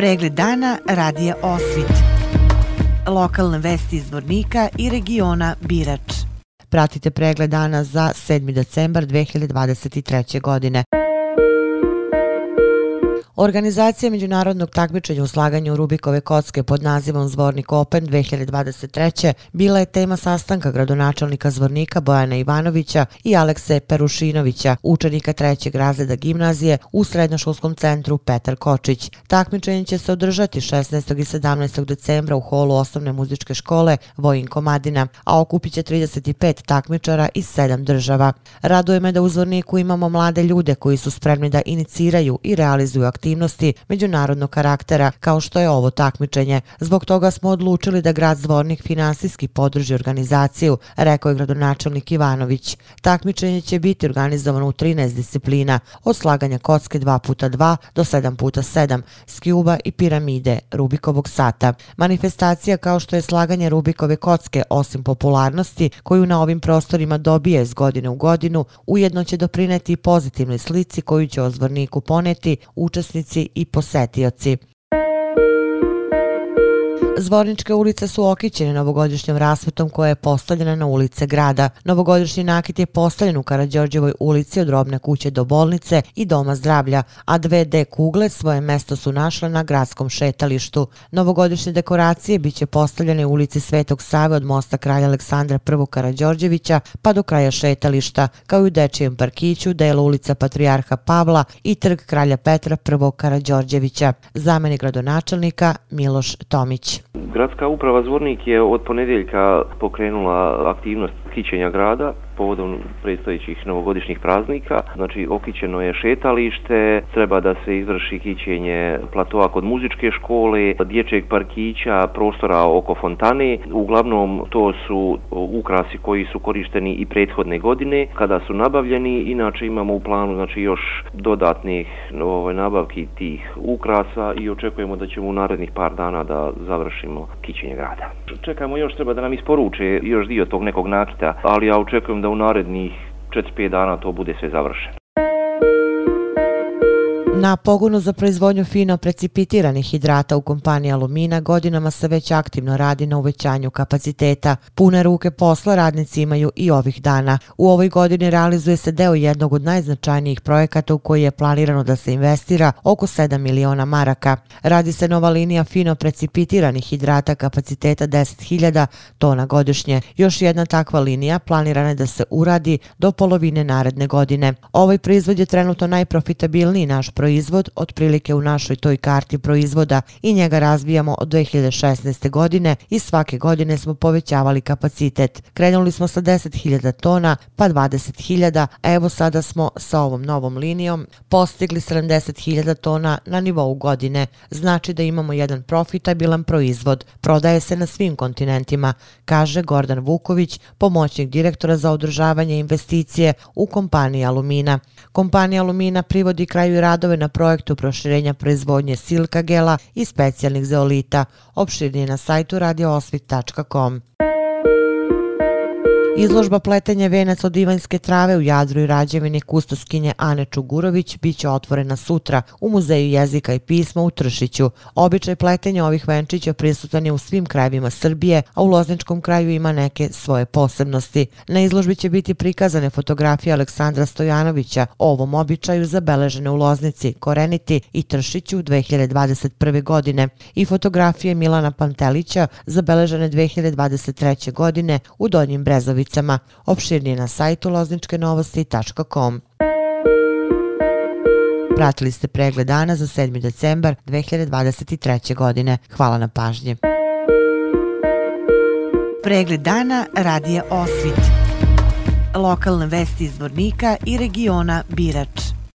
Pregled dana radija Osvit. Lokalne vesti iz Vornika i regiona Birač. Pratite pregled dana za 7. decembar 2023. godine. Organizacija međunarodnog takmičenja u slaganju Rubikove kocke pod nazivom Zvornik Open 2023. bila je tema sastanka gradonačelnika Zvornika Bojana Ivanovića i Alekse Perušinovića, učenika trećeg razreda gimnazije u srednjoškolskom centru Petar Kočić. Takmičenje će se održati 16. i 17. decembra u holu osnovne muzičke škole Vojin Komadina, a okupit će 35 takmičara iz 7 država. Raduje me da u Zvorniku imamo mlade ljude koji su spremni da iniciraju i realizuju aktivnosti aktivnosti međunarodnog karaktera kao što je ovo takmičenje. Zbog toga smo odlučili da grad Zvornik finansijski podrži organizaciju, rekao je gradonačelnik Ivanović. Takmičenje će biti organizovano u 13 disciplina, od slaganja kocke 2x2 do 7x7, skjuba i piramide Rubikovog sata. Manifestacija kao što je slaganje Rubikove kocke, osim popularnosti koju na ovim prostorima dobije iz godine u godinu, ujedno će doprineti pozitivnoj slici koju će o Zvorniku poneti učesnici korisnici i posetioci. Zvorničke ulice su okićene novogodišnjom rasvetom koja je postavljena na ulice grada. Novogodišnji nakit je postavljen u Karadžorđevoj ulici od robne kuće do bolnice i doma zdravlja, a dve D kugle svoje mesto su našle na gradskom šetalištu. Novogodišnje dekoracije bit će postavljene u ulici Svetog Save od mosta kralja Aleksandra I. Karadžorđevića pa do kraja šetališta, kao i u Dečijem parkiću, delu ulica Patrijarha Pavla i trg kralja Petra I. Karadžorđevića. Zameni gradonačelnika Miloš Tomić. Gradska uprava Zvornik je od ponedjeljka pokrenula aktivnost kićenja grada povodom predstojećih novogodišnjih praznika. Znači, okićeno je šetalište, treba da se izvrši kićenje platoa kod muzičke škole, dječjeg parkića, prostora oko fontane. Uglavnom, to su ukrasi koji su korišteni i prethodne godine kada su nabavljeni. Inače, imamo u planu znači, još dodatnih ovaj, nabavki tih ukrasa i očekujemo da ćemo u narednih par dana da završimo kićenje grada. Čekamo još, treba da nam isporuče još dio tog nekog nakita, ali ja očekujem da u narednih 4-5 dana to bude sve završeno. Na pogonu za proizvodnju fino precipitiranih hidrata u kompaniji Alumina godinama se već aktivno radi na uvećanju kapaciteta. Pune ruke posla radnici imaju i ovih dana. U ovoj godini realizuje se deo jednog od najznačajnijih projekata u koji je planirano da se investira oko 7 miliona maraka. Radi se nova linija fino precipitiranih hidrata kapaciteta 10.000 tona godišnje. Još jedna takva linija planirana je da se uradi do polovine naredne godine. Ovaj proizvod je trenutno najprofitabilniji naš proizvod proizvod otprilike u našoj toj karti proizvoda i njega razvijamo od 2016. godine i svake godine smo povećavali kapacitet. Krenuli smo sa 10.000 tona pa 20.000, a evo sada smo sa ovom novom linijom postigli 70.000 tona na nivou godine. Znači da imamo jedan profitabilan proizvod. Prodaje se na svim kontinentima, kaže Gordan Vuković, pomoćnik direktora za održavanje investicije u kompaniji Alumina. Kompanija Alumina privodi kraju radove na projektu proširenja proizvodnje silka gela i specijalnih zeolita. Opširnije na sajtu radioosvit.com. Izložba pletenja venac od divanjske trave u Jadru i Rađevini kustoskinje Ane Čugurović bit će otvorena sutra u Muzeju jezika i pisma u Tršiću. Običaj pletenja ovih venčića prisutan je u svim krajevima Srbije, a u Lozničkom kraju ima neke svoje posebnosti. Na izložbi će biti prikazane fotografije Aleksandra Stojanovića o ovom običaju zabeležene u Loznici, Koreniti i Tršiću 2021. godine i fotografije Milana Pantelića zabeležene 2023. godine u Donjim Brezović stranicama. Opširnije na sajtu lozničkenovosti.com. Pratili ste pregled dana za 7. decembar 2023. godine. Hvala na pažnje. Pregled dana radija Osvit. Lokalne vesti iz Vornika i regiona Birač.